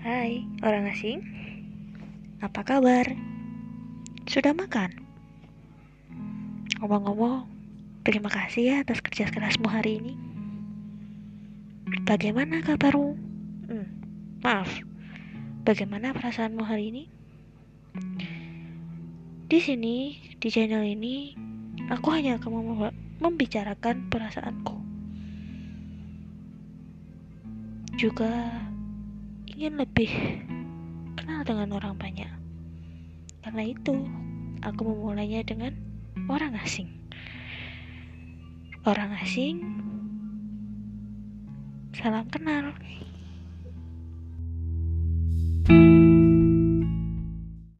Hai, orang asing. Apa kabar? Sudah makan? Ngomong-ngomong, terima kasih ya atas kerja kerasmu hari ini. Bagaimana kabarmu? Hmm, maaf, bagaimana perasaanmu hari ini? Di sini, di channel ini, aku hanya akan membicarakan perasaanku. Juga ingin lebih kenal dengan orang banyak. Karena itu, aku memulainya dengan orang asing. Orang asing, salam kenal.